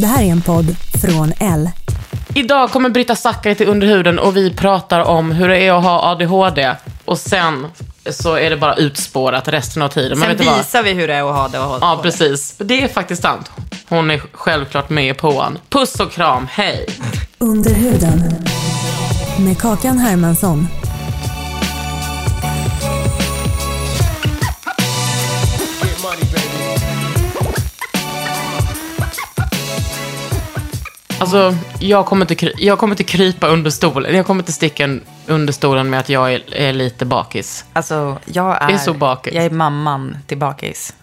Det här är en podd från L. Idag kommer Britta Zackari till Underhuden och vi pratar om hur det är att ha ADHD. Och sen så är det bara utspårat resten av tiden. Men Sen vet du vad? visar vi hur det är att ha det och ha Ja, precis. Det är faktiskt sant. Hon är självklart med på en. Puss och kram, hej! Under huden. Med Kakan Hermansson. Alltså, jag kommer, inte jag kommer inte krypa under stolen. Jag kommer inte sticka under stolen med att jag är, är lite bakis. Alltså, jag är, Det är så bakis. Jag är mamman till bakis.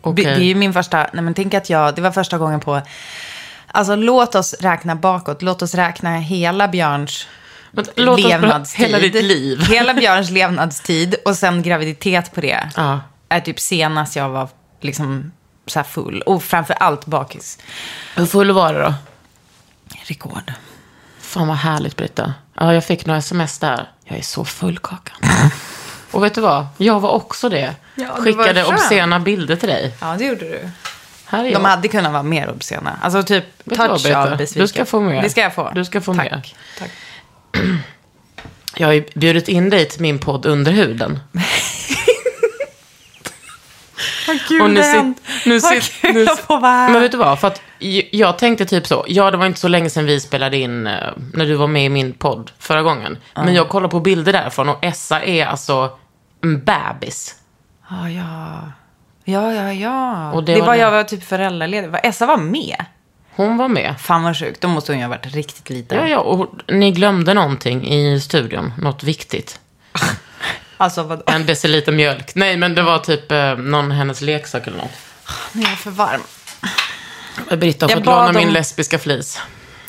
Okej. Det det är ju min första, nej men tänk att jag, det var första gången på, alltså låt oss räkna bakåt, låt oss räkna hela Björns Men låt oss levnadstid. hela ditt liv. Hela Björns levnadstid och sen graviditet på det. Ja. Är typ senast jag var liksom så här full. Och framför allt bakis. Hur full var det då? Rekord. Fan vad härligt Britta. Ja, jag fick några sms där. Jag är så full Kakan. Och vet du vad? Jag var också det. Ja, det Skickade obscena bilder till dig. Ja, det gjorde du. Här är jag. De hade kunnat vara mer obscena. Alltså typ Vet vad, touch Britta? av besviken. Du ska få mer. Det ska jag få. Du ska få Tack. mer. Tack. Jag har ju bjudit in dig till min podd Under huden. Gud, Och nu sit- nu Vad sit- kul nu- att få vara här. Men vet du vad? För att jag tänkte typ så. Ja, det var inte så länge sedan vi spelade in eh, när du var med i min podd förra gången. Men jag kollar på bilder därifrån och Essa är alltså en bebis. Ja, ja. Ja, ja, ja. Och det, det var, var jag var typ föräldraledig. Essa var med. Hon var med. Fan vad sjukt. Då måste hon ju ha varit riktigt liten. Ja, ja, och ni glömde någonting i studion. Något viktigt. Alltså vad... En deciliter mjölk. Nej, men det var typ eh, någon hennes leksak eller något. Nu är jag för varm. Britta har Jag fått låna om- min lesbiska flis.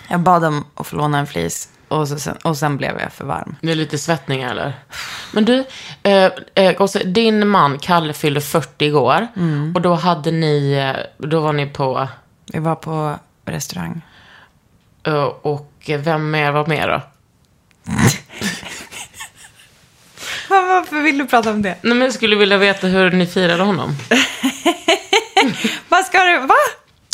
Jag bad om att få låna en flis. Och, så, sen, och sen blev jag för varm. Det är lite svettningar eller? Men du, eh, eh, din man Kalle fyllde 40 igår. Mm. Och då hade ni, eh, då var ni på, Vi var på restaurang. eh, och vem mer var med då? Varför vill du prata om det? Nej, men jag skulle vilja veta hur ni firade honom. Vad ska du... Va?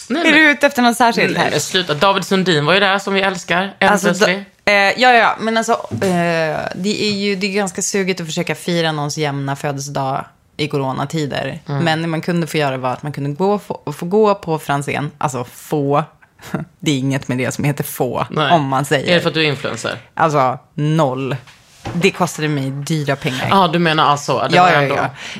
Nej, Är du ute efter något särskilt Nej, här? men sluta. David Sundin var ju där som vi älskar. Alltså, då, eh, ja, ja, men alltså, eh, det är ju det är ganska sugigt att försöka fira någons jämna födelsedag i coronatider. Mm. Men det man kunde få göra var att man kunde gå, få, få gå på Franzén, alltså få. Det är inget med det som heter få, Nej. om man säger. Är det för att du är influencer? Alltså, noll. Det kostade mig dyra pengar. Ja, du menar alltså? Det Ja, var ja, ändå-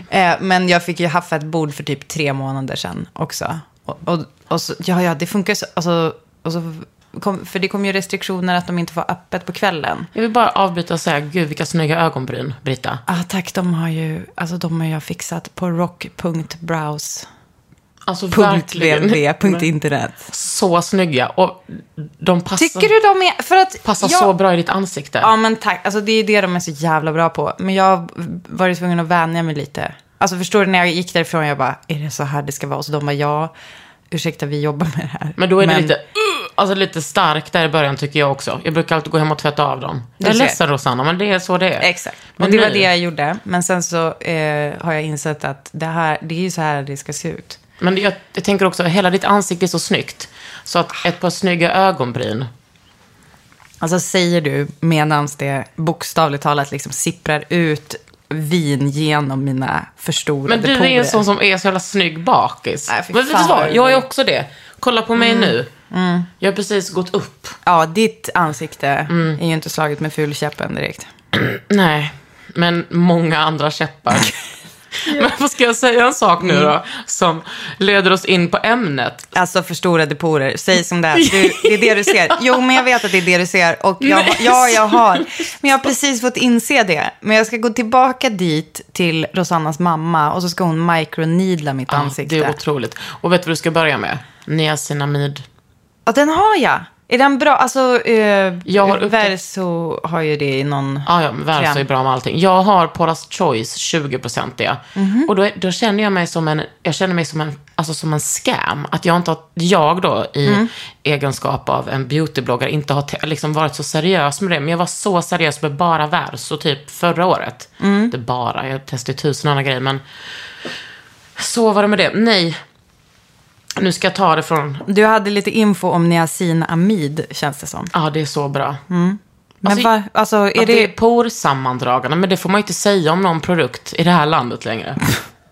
ja. Eh, men jag fick ju haffa ett bord för typ tre månader sedan också. Och, och, och så, ja, ja, det funkar så. Alltså, och så kom, för det kom ju restriktioner att de inte får öppet på kvällen. Jag vill bara avbryta och säga, gud vilka snygga ögonbryn, Britta. Ah, tack, de har ju, alltså de har jag fixat på rock.browse. Alltså verkligen. www.internet. Så snygga. Och de passar, Tycker du de är, för att... passar jag- så bra i ditt ansikte. Ja, men tack. Alltså det är det de är så jävla bra på. Men jag har varit tvungen att vänja mig lite. Alltså förstår du, när jag gick därifrån, jag bara, är det så här det ska vara? Och så de bara, ja, ursäkta, vi jobbar med det här. Men då är det lite, uh, alltså lite starkt där i början tycker jag också. Jag brukar alltid gå hem och tvätta av dem. Jag är ledsen Rosanna, men det är så det är. Exakt. Men och det var nu- det jag gjorde. Men sen så eh, har jag insett att det här, det är ju så här det ska se ut. Men jag, jag tänker också, hela ditt ansikte är så snyggt. Så att ett par snygga ögonbryn. Alltså säger du medan det bokstavligt talat liksom sipprar ut vin genom mina förstorade Men du porer. är en sån som är så jävla snygg bakis. Nej, Men vet du vad Jag är också det. Kolla på mig nu. Mm. Jag har precis gått upp. Ja, ditt ansikte Mm. är ju inte slaget med fulkäppen direkt. Nej, men många andra käppar. Men vad ska jag säga en sak nu då? Som leder oss in på ämnet. Alltså förstorade porer, säg som det är. Du, det är det du ser. Jo, men jag vet att det är det du ser. Och jag, ja, jag har. Men jag har precis fått inse det. Men jag ska gå tillbaka dit till Rosannas mamma och så ska hon microneedla mitt Ja, ansikte. det är otroligt. Och vet du vad du ska börja med? Niacinamid. Ja, den har jag. Är den bra? Alltså, eh, Jag har upptäckt- Verso har ju det i någon... Ja, ja, Verso Kräm. är bra med allting. Jag har Paula's Choice 20-procentiga. Mhm. Och då, då känner jag mig som en, jag känner mig som en, alltså som en scam. Att jag inte har, jag då i Mm. egenskap av en beautybloggare inte har liksom varit så seriös med det. Men jag var så seriös med bara Verso typ förra året. Mm. Inte bara, jag testade tusen andra grejer men så var det med det. Nej, nu ska jag ta det från, Du hade lite info om niacinamid, känns det som. ja det är så bra. Men Alltså, va, alltså, är det det... är porsammandragande, men det får man ju inte säga om någon produkt i det här landet längre.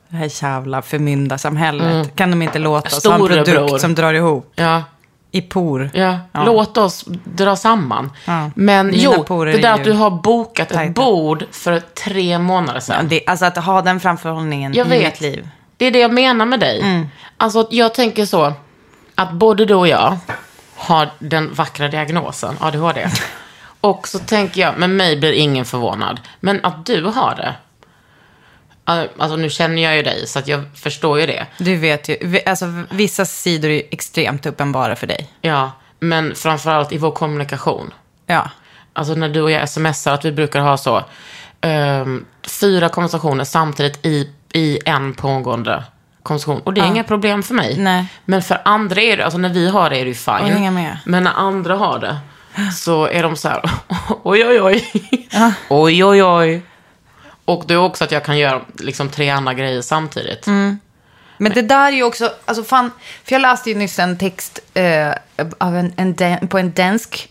Det här jävla förmyndarsamhället. Kan de inte låta oss ha en produkt som drar ihop Ja, i por? ja. Ja. Låt oss dra samman. Ja. Men Mina jo, det där är att du har bokat ett tajta. bord för tre månader Ja, sedan. det, alltså att ha den framförhållningen Jag i vet. mitt liv. Det är det jag menar med dig. Mm. Alltså, jag tänker så, att både du och jag har den vackra diagnosen ADHD. Och så tänker jag, med mig blir ingen förvånad. Men att du har det. Alltså nu känner jag ju dig, så att jag förstår ju det. Du vet ju, alltså vissa sidor är extremt uppenbara för dig. Ja, men framförallt i vår kommunikation. Ja. Alltså när du och jag smsar, att vi brukar ha så. ehm, fyra konversationer samtidigt i, i en pågående konversation. Och det är inga problem för mig. Nej. Men för andra är det, alltså när vi har det är det ju fine. Men när andra har det så är de så här, oj oj oj. Oj oj oj. Och det är också att jag kan göra liksom tre andra grejer samtidigt. Mm. Men det där är ju också, alltså fan, för jag läste ju nyss en text eh, av en, en, dan- på en dansk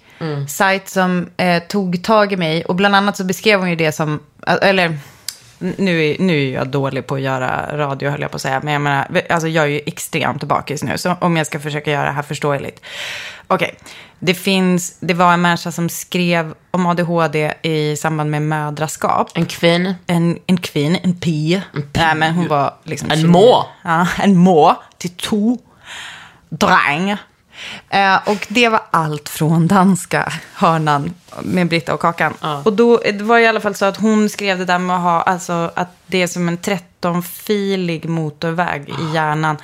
sajt som eh, tog tag i mig. Och bland annat så beskrev hon ju det som, eller nu är, nu är jag dålig på att göra radio höll jag på att säga. Men jag menar, alltså jag är ju extremt bakis nu. Så om jag ska försöka göra det här förståeligt. Okej, det finns, det var en människa som skrev om ADHD i samband med mödraskap. En kvinn. En, en kvinna, en pia. Nej, men hon var liksom... En 29. må. Ja, en må till to dräng. Eh, och det var allt från danska hörnan med Britta och Kakan. Och då, det var i alla fall så att hon skrev det där med att ha, alltså att det är som en 13-filig motorväg i hjärnan.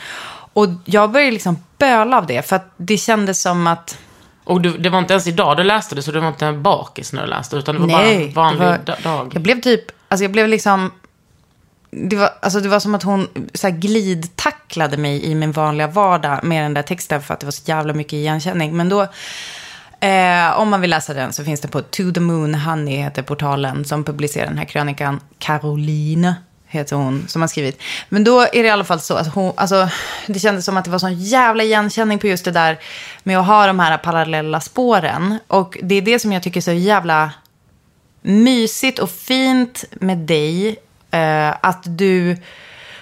Och jag började liksom böla av det, för att det kändes som att... Och du, det var inte ens idag du läste det, så du var inte en bakis när du läste utan det var bara Nej, en vanlig var, da- dag. Jag blev typ, alltså jag blev liksom, det var, alltså det var som att hon så här glidtacklade mig i min vanliga vardag med den där texten för att det var så jävla mycket igenkänning. Men då, eh, om man vill läsa den så finns det på To the Moon Honey heter portalen som publicerar den här krönikan. Caroline heter hon som har skrivit. Men då är det i alla fall så att hon, alltså det kändes som att det var sån jävla igenkänning på just det där med att ha de här parallella spåren. Och det är det som jag tycker är så jävla mysigt och fint med dig. Eh, att du,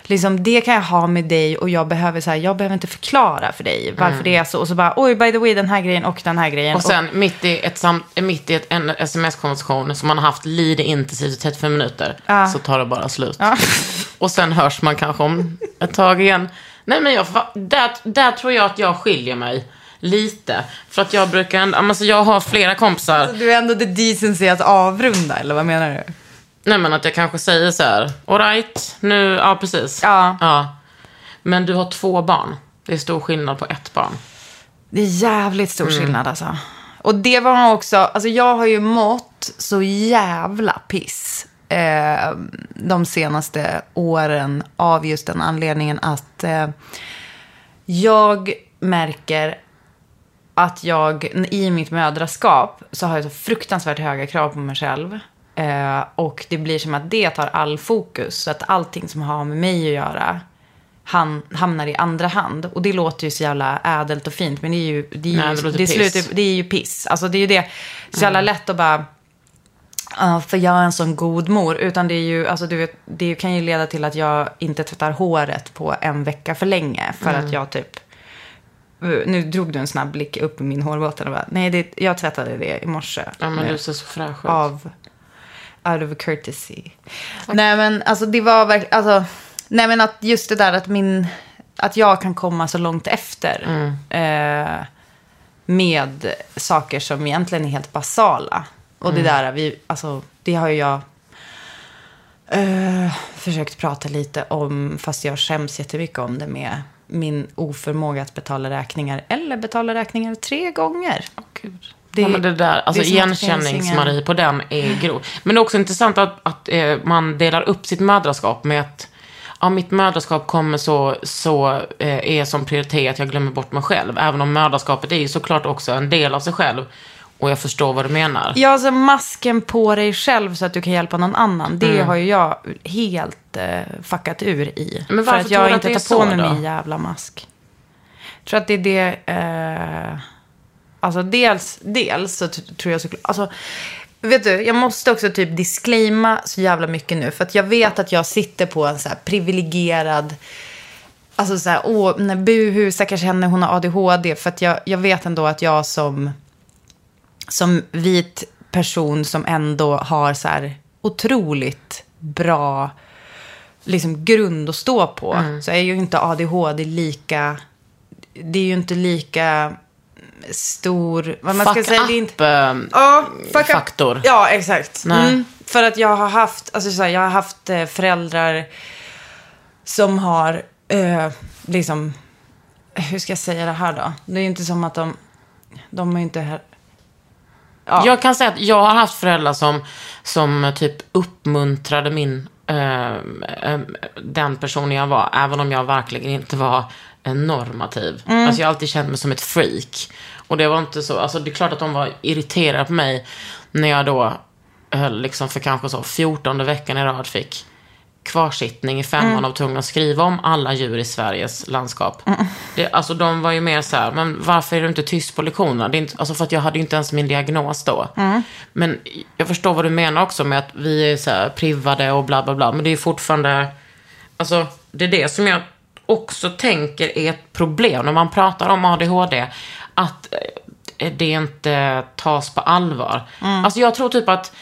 liksom det kan jag ha med dig och jag behöver så här, jag behöver inte förklara för dig varför det är så. Och så bara, oj by the way den här grejen och den här grejen. Mm. Och sen mitt i, ett sam, mitt i ett, en sms-konversation som man har haft lite intensivt i 35 minuter Ja. så tar det bara slut. Ja. Och sen hörs man kanske om ett tag igen. Nej men jag, där, där tror jag att jag skiljer mig lite. För att jag brukar ändå, alltså jag har flera kompisar. Du är ändå the decency att avrunda, eller vad menar du? Nej men att jag kanske säger så här, alright, nu, ja precis. Ja. ja. Men du har två barn. Det är stor skillnad på ett barn. Det är jävligt Mm. stor skillnad alltså. Och det var också, alltså jag har ju mått så jävla piss eh, de senaste åren av just den anledningen att eh, jag märker att jag i mitt mödraskap så har jag så fruktansvärt höga krav på mig själv. Eh, och det blir som att det tar all fokus. Så att allting som har med mig att göra han, hamnar i andra hand. Och det låter ju så jävla ädelt och fint. Men det är ju, det är ju, Nej, det det slutar, det är ju piss. Alltså det är ju det. Så jävla lätt att bara... För jag är en sån god mor. Utan det är ju, alltså du vet, det kan ju leda till att jag inte tvättar håret på en vecka för länge. För Mm. att jag typ, nu drog du en snabb blick upp i min hårbotten och bara, nej, det, jag tvättade det i morse. Ja, men du ser så fräsch ut. av out of courtesy. Nej men alltså det var verkligen, alltså, nej men att just det där att min, att jag kan komma så långt efter. Eh, med saker som egentligen är helt basala. Och det där, vi, alltså, det har ju jag eh, försökt prata lite om, fast jag skäms jättemycket om det med min oförmåga att betala räkningar eller betala räkningar tre gånger. Gud. Det- ja, men det där, alltså det att det igenkänningsmarie på den är grov. Men det är också intressant att, att eh, man delar upp sitt mödraskap med att ja, mitt mödraskap kommer så, så eh, är som prioritet att jag glömmer bort mig själv. Även om mödraskapet är ju såklart också en del av sig själv. Och jag förstår vad du menar. Ja, alltså masken på dig själv så att du kan hjälpa någon annan. Det har ju jag helt eh, fuckat ur i. Men för varför att jag tror du att inte det är tar på mig min jävla mask. Jag tror att det är det... Eh, alltså dels, dels så tror jag såklart... Alltså, vet du, jag måste också typ disclaima så jävla mycket nu. För att jag vet att jag sitter på en så här privilegierad... Alltså så här, åh, nej, buhu, stackars henne, hon har ADHD. För att jag, jag vet ändå att jag som som vit person som ändå har så här otroligt bra liksom grund att stå på. Så är ju inte ADHD lika... Det är ju inte lika stor... Vad man ska Fuck säga, up, det är inte, Ja, fuck up. faktor. Ja, exakt. Mm, för att jag har haft, alltså så här, jag har haft eh, föräldrar som har, eh, liksom, hur ska jag säga det här då? Det är ju inte som att de, de är inte här. Ja. Jag kan säga att jag har haft föräldrar som, som typ uppmuntrade min, eh, eh, den personen jag var, även om jag verkligen inte var normativ. Mm. Alltså jag har alltid känt mig som ett freak. Och det var inte så, alltså det är klart att de var irriterade på mig när jag då, eh, liksom för kanske så 14 veckan i rad fick kvarsittning i femman Mm. av tvungen att skriva om alla djur i Sveriges landskap. Mm. Det, alltså de var ju mer så här, men varför är du inte tyst på lektionerna? Det är inte, alltså för att jag hade ju inte ens min diagnos då. Mm. Men jag förstår vad du menar också med att vi är så här privade och bla bla bla. Men det är fortfarande, alltså det är det som jag också tänker är ett problem när man pratar om ADHD. Att eh, det inte tas på allvar. Alltså jag tror typ att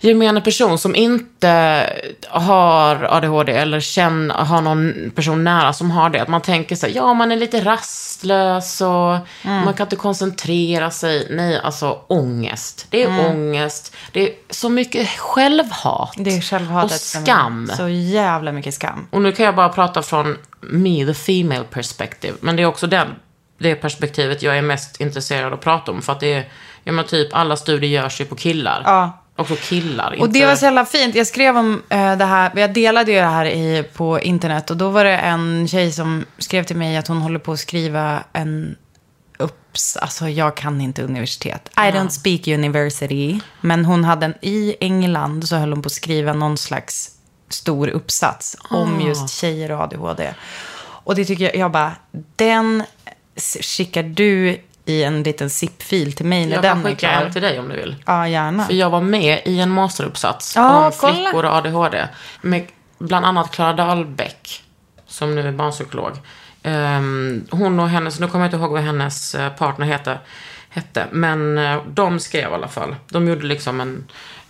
gemene person som inte har ADHD eller känner, har någon person nära som har det. Att man tänker så här, ja man är lite rastlös och man kan inte koncentrera sig. Nej, alltså ångest. Det är ångest. Det är så mycket självhat. Det är självhatet. Och skam. Så jävla mycket skam. Och nu kan jag bara prata från me, the female perspective. Men det är också den, det perspektivet jag är mest intresserad av att prata om. För att det är, ja men typ alla studier görs ju på killar. Ja. Också killar. Och det var så jävla fint. Jag skrev om eh, det här, jag delade ju det här i, på internet. Och då var det en tjej som skrev till mig att hon håller på att skriva en upps, alltså jag kan inte universitet. I don't speak university. Men hon hade en, i England så höll hon på att skriva någon slags stor uppsats om just tjejer och ADHD. Och det tycker jag, jag bara, den skickar du i en liten zip-fil till mig när Jag den kan är skicka klar. en till dig om du vill. Ja, gärna. För jag var med i en masteruppsats Ja, om kolla. flickor och ADHD. Med bland annat Klara Dahlbäck, som nu är barnpsykolog. Ehm, hon och hennes, nu kommer jag inte ihåg vad hennes eh, partner heter, hette, men eh, de skrev i alla fall. De gjorde liksom en,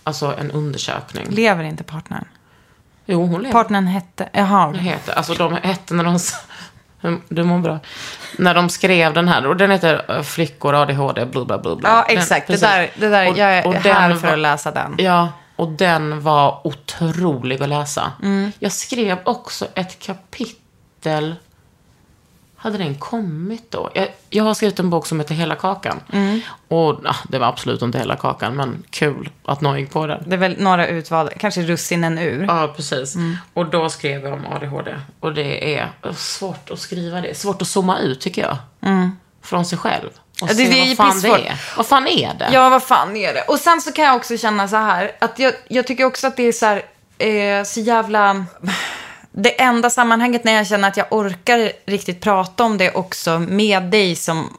alltså en undersökning. Lever inte partnern? Jo, hon lever. Partnern hette... Jaha. Heter, alltså de hette när de... Du mår bra. När de skrev den här, och den heter eh, Flickor, ADHD, bla bla bla. bla. Ja, Den- exakt. det precis. där, det där, Och- jag är och här den för var- att läsa den. Ja, och den var otrolig att läsa. Mm. Jag skrev också ett kapitel. Hade den kommit då? Jag, jag har skrivit en bok som heter Hela kakan. Mm. Och ja, det var absolut inte hela kakan, men kul att någon gick på den. Det är väl några utvalda, kanske russinen ur. Ja, precis. Mm. Och då skrev jag om ADHD. Och det är svårt att skriva det. Svårt att zooma ut, tycker jag. Från sig själv. Och Mm. Det- se det vad fan det är. Vad fan är det? Ja, vad fan är det? Och sen så kan jag också känna så här, att jag, jag tycker också att det är så här, eh, så jävla... Det enda sammanhanget när jag känner att jag orkar riktigt prata om det också med dig som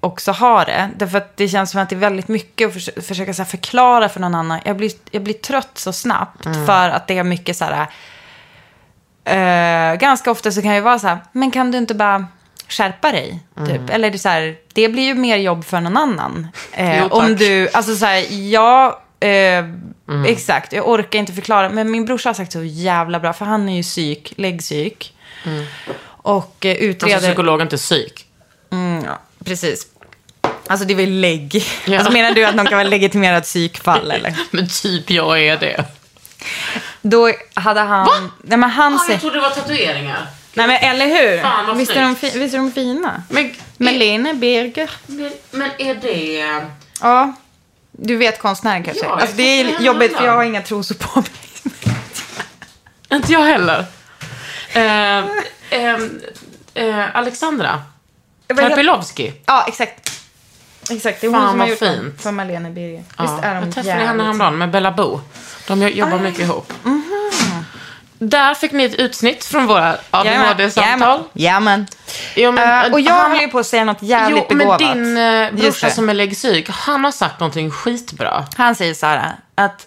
också har det. Därför att det känns som att det är väldigt mycket att förs- försöka här förklara för någon annan. Jag blir, jag blir trött så snabbt för att det är mycket så här... eh, ganska ofta så kan jag vara så här, men kan du inte bara skärpa dig? Typ. Eller det, så här, det blir ju mer jobb för någon annan. Eh, Jo, tack. om du, alltså så här, ja, eh, exakt, jag orkar inte förklara. Men min brorsa har sagt så jävla bra, för han är ju psyk, läggpsyk. Och eh, utreder... Alltså psykolog, inte psyk. Mm, ja, precis. Alltså det är väl lägg. Ja. Alltså menar du att någon kan vara legitimerad psykfall eller? Men typ jag är det. Då hade han... Nej men han Ah, jag trodde det var tatueringar. Nej men eller hur? Fan, vad visst, är de fi... visst är de fina? Men, Melene Birger. men, men är det... Ja. Du vet konstnären kanske? Ja, alltså, det är jobbigt för jag har inga trosor på mig. Inte jag heller. Eh, ehm, eh, Alexandra Karpilovski. Ja, exakt. Exakt, det är hon Fan, som har gjort fint. för Malene Birger. Ja, Visst är de jag träffade henne häromdagen med Bella Bo. De jo- jobbar mycket ihop. Där fick ni ett utsnitt från våra ADHD-samtal. Jajamän. Jo, men, Eh, och jag han- håller ju på att säga något jävligt Jo, men begåvat. din eh, Just brorsa det. som är läggpsyk, han har sagt någonting skitbra. Han säger så här att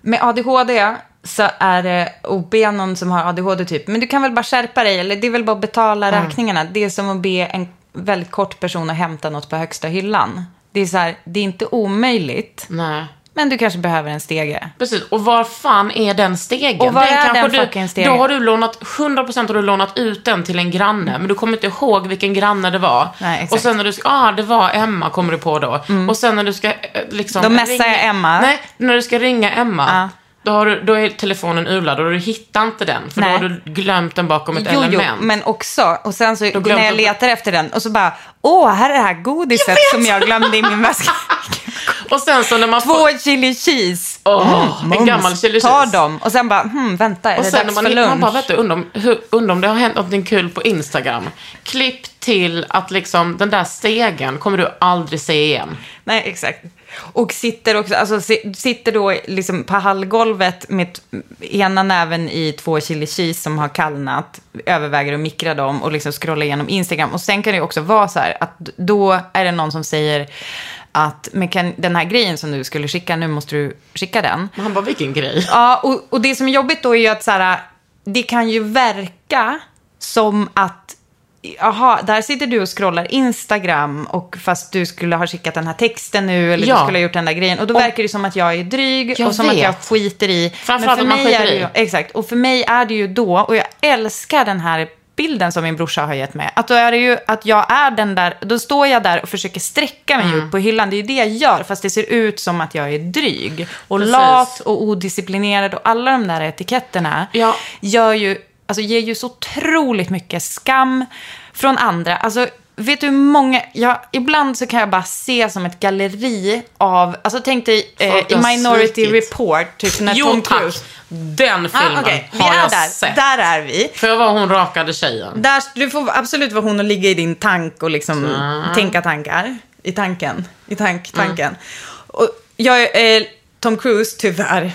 med ADHD så är det att be någon som har ADHD typ, men du kan väl bara skärpa dig eller det är väl bara att betala Mm. räkningarna. Det är som att be en väldigt kort person att hämta något på högsta hyllan. Det är så här, det är inte omöjligt, Nej. Men du kanske behöver en stege. Precis, och var fan är den stegen? Och var är kanske den du, fucking stegen? Då har du lånat, 100% har du lånat ut den till en granne, men du kommer inte ihåg vilken granne det var. Nej, exakt. och sen när du ska, ah, det var Emma, kommer du på då. Och sen när du ska eh, liksom... Då messar jag Emma. Nej, när du ska ringa Emma. Ja. Då, har du, då är telefonen urladdad och du hittar inte den, för Nej. då har du glömt den bakom ett Jo, jo, element. men också, och sen så när jag jag- letar efter den och så bara, åh, här är det här godiset som jag glömde i min väska. Och sen så när man får... Två chili cheese. Åh, en Mums. gammal chili Ta cheese. dem. Och sen bara, hmm, vänta, är Och det sen när dags man, för hittar- man lunch? bara, vet du, undrar om, hur, undrar om det har hänt någonting kul på Instagram. Klipp till att liksom den där stegen kommer du aldrig se igen. Nej, exakt. Och sitter också, alltså si- sitter då liksom på hallgolvet med ena näven i två chili cheese som har kallnat, överväger att mikra dem och liksom scrolla igenom Instagram. Och sen kan det också vara så här att då är det någon som säger att men kan, den här grejen som du skulle skicka, nu måste du skicka den. Men han bara, vilken grej. Ja, och, och det som är jobbigt då är ju att så här, det kan ju verka som att Jaha, där sitter du och scrollar Instagram och fast du skulle ha skickat den här texten nu eller Ja. du skulle ha gjort den där grejen. Och då verkar det som att jag är dryg Jag och som att jag vet. skiter i. Framförallt för att man mig skiter i. ju, Exakt, och för mig är det ju då, och jag älskar den här bilden som min brorsa har gett mig. Att då är det ju att jag är den där, då står jag där och försöker sträcka mig Mm. upp på hyllan. Det är ju det jag gör, fast det ser ut som att jag är dryg. Och Precis. lat och odisciplinerad och alla de där etiketterna Ja. gör ju, alltså ger ju så otroligt mycket skam från andra. Alltså, vet du hur många, jag, ibland så kan jag bara se som ett galleri av, alltså tänk dig eh, i Minority svikit. Report, typ när Jo Tom tack, Cruise. den Ah, filmen Okej, vi har jag där. sett. Där är vi. För jag var hon rakade tjejen. Där, du får absolut vara hon och ligga i din tank och liksom tänka tankar. I tanken. I tank, tanken. Och jag eh, Tom Cruise, tyvärr.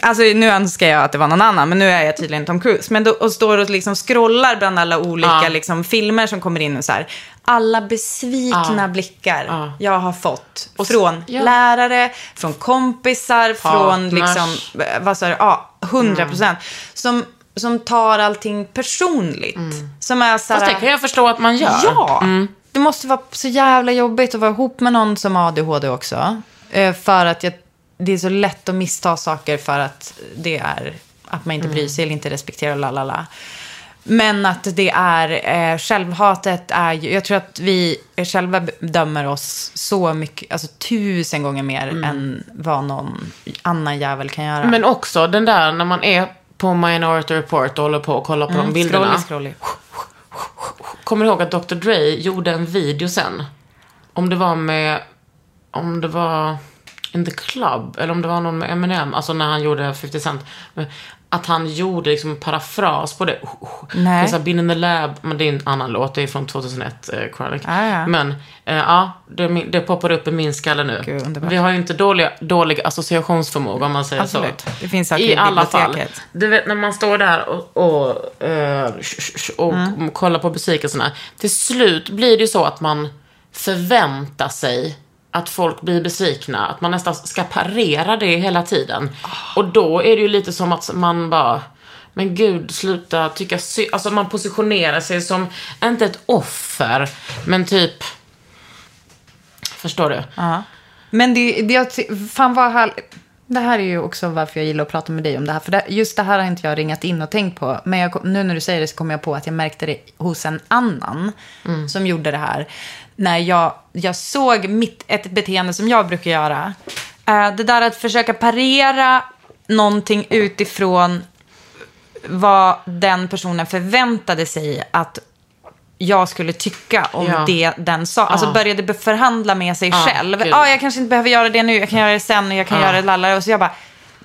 Alltså nu önskar jag att det var någon annan, men nu är jag tydligen Tom Cruise. Men då, och står och liksom scrollar bland alla olika Ja. liksom, filmer som kommer in och så här. Alla besvikna Ja. blickar Ja. jag har fått. Och från lärare, från kompisar, från liksom, eh, vad sa du, ja, 100 procent. Som, som tar allting personligt. Som är så här, Fast det kan jag förstå att man gör. Ja! Det måste vara så jävla jobbigt att vara ihop med någon som har ADHD också. Eh, För att jag, det är så lätt att missta saker för att det är att man inte bryr sig eller inte respekterar la la la. Men att det är, eh, självhatet är ju, jag tror att vi själva dömer oss så mycket, alltså tusen gånger mer än vad någon annan jävel kan göra. Men också den där när man är på Minority Report och håller på och kollar på de bilderna. Scrolly, scrolly. Kommer du ihåg att Dr. Dre gjorde en video sen? Om det var med, om det var In the Club, eller om det var någon med Eminem, alltså när han gjorde 50 Cent. Att han gjorde liksom en parafras på det. Nej. Det är så här, Been in the lab, men det är en annan låt, det är från 2001, eh, Chronic. Ah, ja. Men, eh, ja, det, det poppar upp i min skalle nu. Gud. Vi har ju inte dålig, dålig associationsförmåga om man säger Absolut. så. Det finns saker I i alla fall. Du vet när man står där och, och, eh, och Mm. kollar på besvikelserna. Till slut blir det ju så att man förvänta sig att folk blir besvikna. Att man nästan ska parera det hela tiden. Och då är det ju lite som att man bara, men gud, sluta tycka sy- Alltså man positionerar sig som, inte ett offer, men typ, förstår du? Ja. Men det, det, jag fan vad här, det här är ju också varför jag gillar att prata med dig om det här. För det, just det här har inte jag ringat in och tänkt på. Men jag, nu när du säger det så kommer jag på att jag märkte det hos en annan som gjorde det här. När jag, jag såg mitt, ett beteende som jag brukar göra. Eh, det där att försöka parera någonting utifrån vad den personen förväntade sig att jag skulle tycka om Ja. det den sa. Alltså Ja. började förhandla med sig Ja, själv. Ja, jag kanske inte behöver göra det nu, jag kan göra det sen och jag kan göra det lallare. Och så jag bara,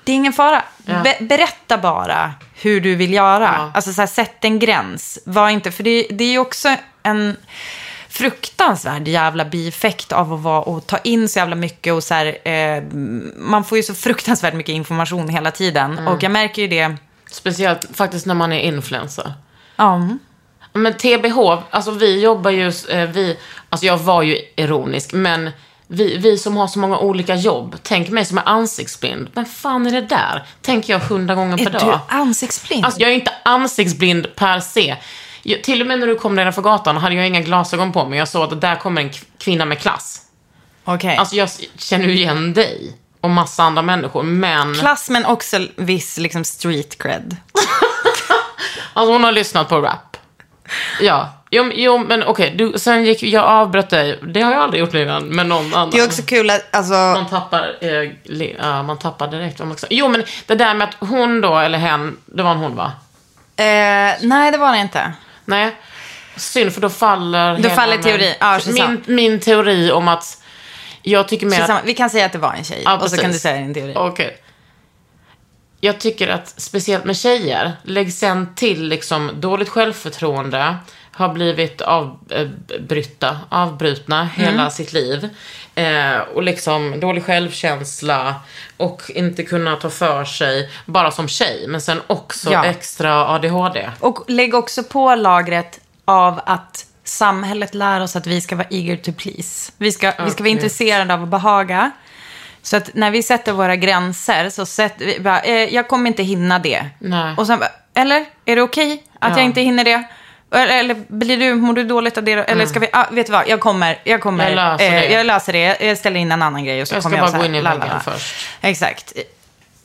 det är ingen fara. Be- berätta bara hur du vill göra. Alltså så här, sätt en gräns. Var inte, för det, det är ju också en fruktansvärd jävla bieffekt av att vara och ta in så jävla mycket och så här, eh, man får ju så fruktansvärt mycket information hela tiden. Mm. Och jag märker ju det, Speciellt faktiskt när man är influencer. ja, Men TBH, alltså vi jobbar ju, eh, vi, alltså jag var ju ironisk, men vi, vi som har så många olika jobb, tänk mig som är ansiktsblind. Men fan är det där? Tänker jag hundra gånger per är du dag. ansiktsblind? Alltså jag är inte ansiktsblind per se. Jag, till och med när du kom nedanför gatan hade jag inga glasögon på mig. Jag såg att där kommer en kvinna med klass. Okej. Alltså jag känner ju igen dig och massa andra människor, men... Klass men också viss liksom street cred. Alltså hon har lyssnat på rap. Ja. Jo, jo men okej, du, sen gick jag avbröt dig. Det har jag aldrig gjort innan med någon annan. Det är också kul att, alltså, Man tappar, eh, li, ja, man tappar direkt vad man ska Jo, men det där med att hon då, eller hen, det var en hon va? eh, nej det var det inte. Nej. Synd, för då faller Då hela faller min- teori. Ja, min, min teori om att jag tycker mer att... Vi kan säga att det var en tjej. Ja, och så kan du säga din teori. Okej. Jag tycker att speciellt med tjejer, lägg sen till liksom dåligt självförtroende, har blivit avbryta, avbrutna hela sitt liv. Eh, och liksom dålig självkänsla och inte kunna ta för sig, bara som tjej, men sen också Ja. extra ADHD. Och lägg också på lagret av att samhället lär oss att vi ska vara eager to please. Vi ska, vi ska vara intresserade av att behaga. Så att när vi sätter våra gränser så sätter vi bara, eh, jag kommer inte hinna det. Nej. Och sen bara, eller? Är det okej att Ja. jag inte hinner det? Eller, blir du, mår du dåligt av det? Eller ska vi, ah, vet du vad, jag kommer, jag kommer, Jag löser eh, det. jag löser det. Jag ställer in en annan grej och så Jag ska kommer jag bara så gå här, in i väggen först. Exakt.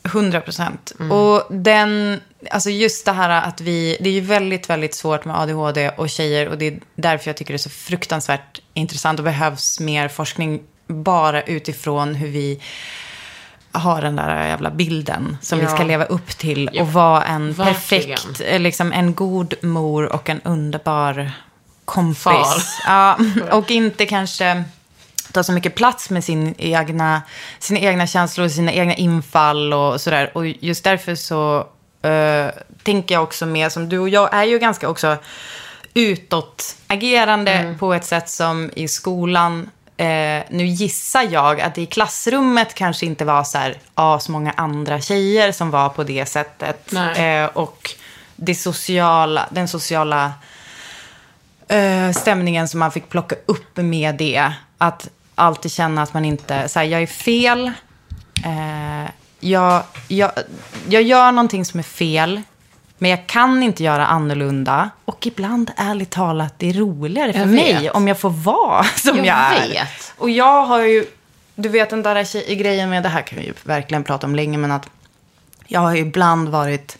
100 procent. Mm. Och den, alltså just det här att vi, det är ju väldigt, väldigt svårt med ADHD och tjejer och det är därför jag tycker det är så fruktansvärt intressant och behövs mer forskning bara utifrån hur vi har den där jävla bilden som vi Ja. ska leva upp till Ja, och vara en verkligen. perfekt, eh, liksom en god mor och en underbar kompis. Far. Ja, och inte kanske ta så mycket plats med sin egna, sina egna känslor, sina egna infall och sådär. Och just därför så eh, tänker jag också med, som du och jag är ju ganska också utåtagerande Mm. på ett sätt som i skolan. Eh, nu gissar jag att det i klassrummet kanske inte var så här, ah, så många andra tjejer som var på det sättet. Eh, och det sociala, den sociala eh, stämningen som man fick plocka upp med det. Att alltid känna att man inte, så här, jag är fel. Eh, jag, jag, jag gör någonting som är fel. Men jag kan inte göra annorlunda. Och ibland, ärligt talat, det är roligare för mig om jag får vara som jag, Jag är. vet. Och jag har ju, du vet den där tjej, grejen med, det här kan vi ju verkligen prata om länge, men att jag har ju ibland varit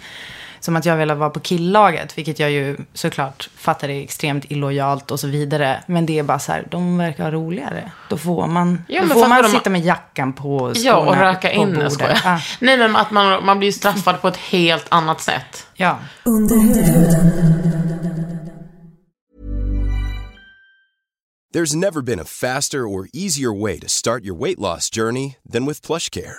som att jag ville vara på killaget, vilket jag ju såklart fattar är extremt illojalt och så vidare. Men det är bara så här, de verkar ha roligare. Då får man, Ja, då får man de- sitta med jackan på och Ja, och skorna röka på inne, bordet. skojar. Ja. Nej, men att man, man blir straffad på ett helt annat sätt. ja. There's never been a faster or easier way to start your weight loss journey than with PlushCare.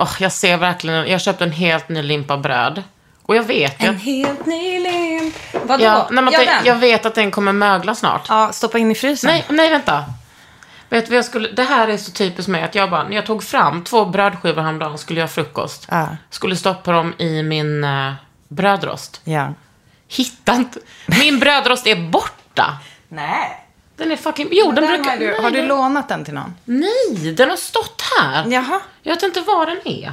Åh, jag ser verkligen, jag köpte en helt ny limpa bröd. Och jag vet ju En att, helt ny limp. Vadå? ja, nej, men ja, den. jag vet att den kommer mögla snart. ja, stoppa in i frysen. Nej, nej vänta. Vet du jag skulle, det här är så typiskt mig att jag bara, när jag tog fram två brödskivor häromdagen och skulle göra frukost. Ja. Skulle stoppa dem i min uh, brödrost. Ja. Hittade inte, min brödrost är borta. Nej. Den är fucking, jo den Den brukar, har du, nej, har du lånat den till någon? Nej, den har stått här. Jaha. Jag vet inte var den är.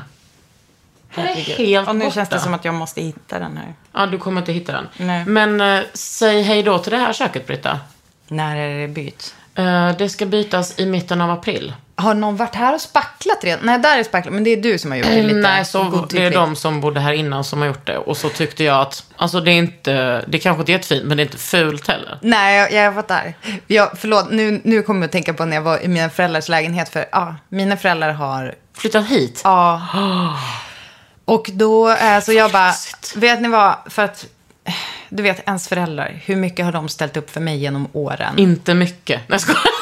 Den är helt Och nu borta. känns det som att jag måste hitta den här. Ja, du kommer inte hitta den. Nej. Men eh, säg hej då till det här köket, Britta. När är det bytt? Eh, det ska bytas i mitten av april. Har någon varit här och spacklat redan? Nej, där är spacklat. Men det är du som har gjort det lite Nej, så det är de som bodde här innan som har gjort det. Och så tyckte jag att, alltså det är inte, det kanske inte är jättefint, men det är inte fult heller. Nej, jag, jag fattar. Jag, förlåt, nu, nu kommer jag att tänka på när jag var i mina föräldrars lägenhet. För ja, mina föräldrar har... Flyttat hit. Ja. Och då, eh, så jag bara, vet ni vad? För att, eh, du vet, ens föräldrar, hur mycket har de ställt upp för mig genom åren? Inte mycket. Nej, jag skojar.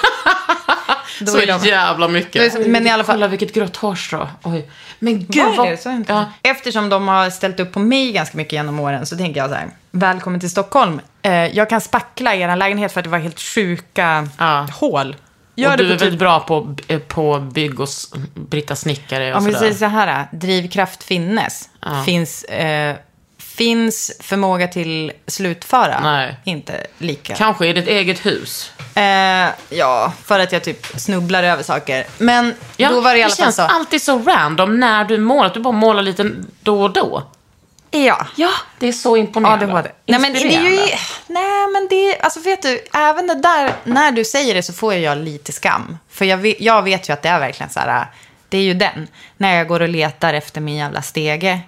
Då Så är de- jävla mycket. men i alla fall- Kolla vilket grått hårstrå. Oj. Men gud Var vad... det? Ja. Eftersom de har ställt upp på mig ganska mycket genom åren så tänker jag så här, välkommen till Stockholm. Eh, jag kan spackla er lägenhet för att det var helt sjuka Ja. hål. och Gör du det är på typ väldigt bra på, eh, på bygg och Britta Snickare och Om vi säger så här, drivkraft finnes. Ja. Finns, eh, finns förmåga till slutföra. Nej. Inte lika. Kanske i ditt eget hus. Eh, ja, för att jag typ snubblar över saker. Men Ja, då var det i alla det fall känns så. alltid så random när du målar. Att du bara målar lite då och då. Ja. Ja, det är så imponerande. ADHD. Nej men det är ju, nej men det, alltså vet du, även det där, när du säger det så får jag lite skam. För jag vet, jag vet ju att det är verkligen så här, det är ju den. När jag går och letar efter min jävla stege.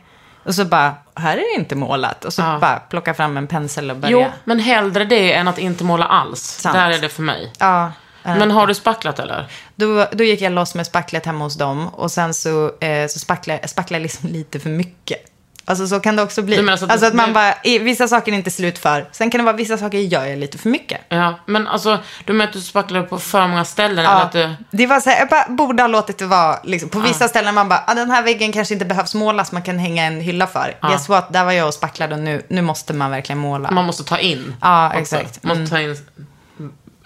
Och så bara, här är det inte målat. Och så Ja. bara plocka fram en pensel och börja. Jo, men hellre det än att inte måla alls. Sant. Där är det för mig. Ja. eh, Men har du spacklat eller? Då, då gick jag loss med spacklet hemma hos dem. Och sen så, eh, så spacklade spacklade jag liksom lite för mycket. Alltså så kan det också bli. Du menar så att alltså att man bara, vissa saker är inte slut för. Sen kan det vara vissa saker gör jag lite för mycket. Ja, men alltså, du menar att du spacklade på för många ställen? Eller Ja, att du... det var så här, jag bara borde ha låtit det vara, liksom, på vissa ställen man bara, ah, den här väggen kanske inte behövs målas, man kan hänga en hylla för. Ja. Guess what, där var jag och spacklade och nu, nu måste man verkligen måla. Man måste ta in. Ja, exakt. Man måste ta in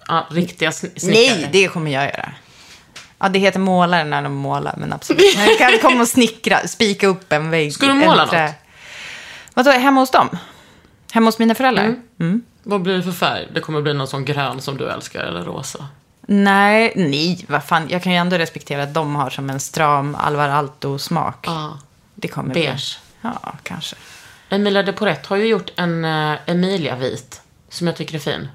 ja, riktiga sn- snickare. Nej, det kommer jag göra. Ja, det heter målare när de målar, men absolut. Jag kan komma och snickra, spika upp en vägg. Ska du måla något? Vadå, hemma hos dem? Hemma hos mina föräldrar? Mm. Vad blir det för färg? Det kommer bli någon sån grön som du älskar, eller rosa? Nej, nej, vad fan. Jag kan ju ändå respektera att de har som en stram Alvar Aalto-smak. Ja. Det kommer Beige. Bli. Ja, kanske. Emilia de Porrette har ju gjort en uh, Emilia-vit, som jag tycker är fin.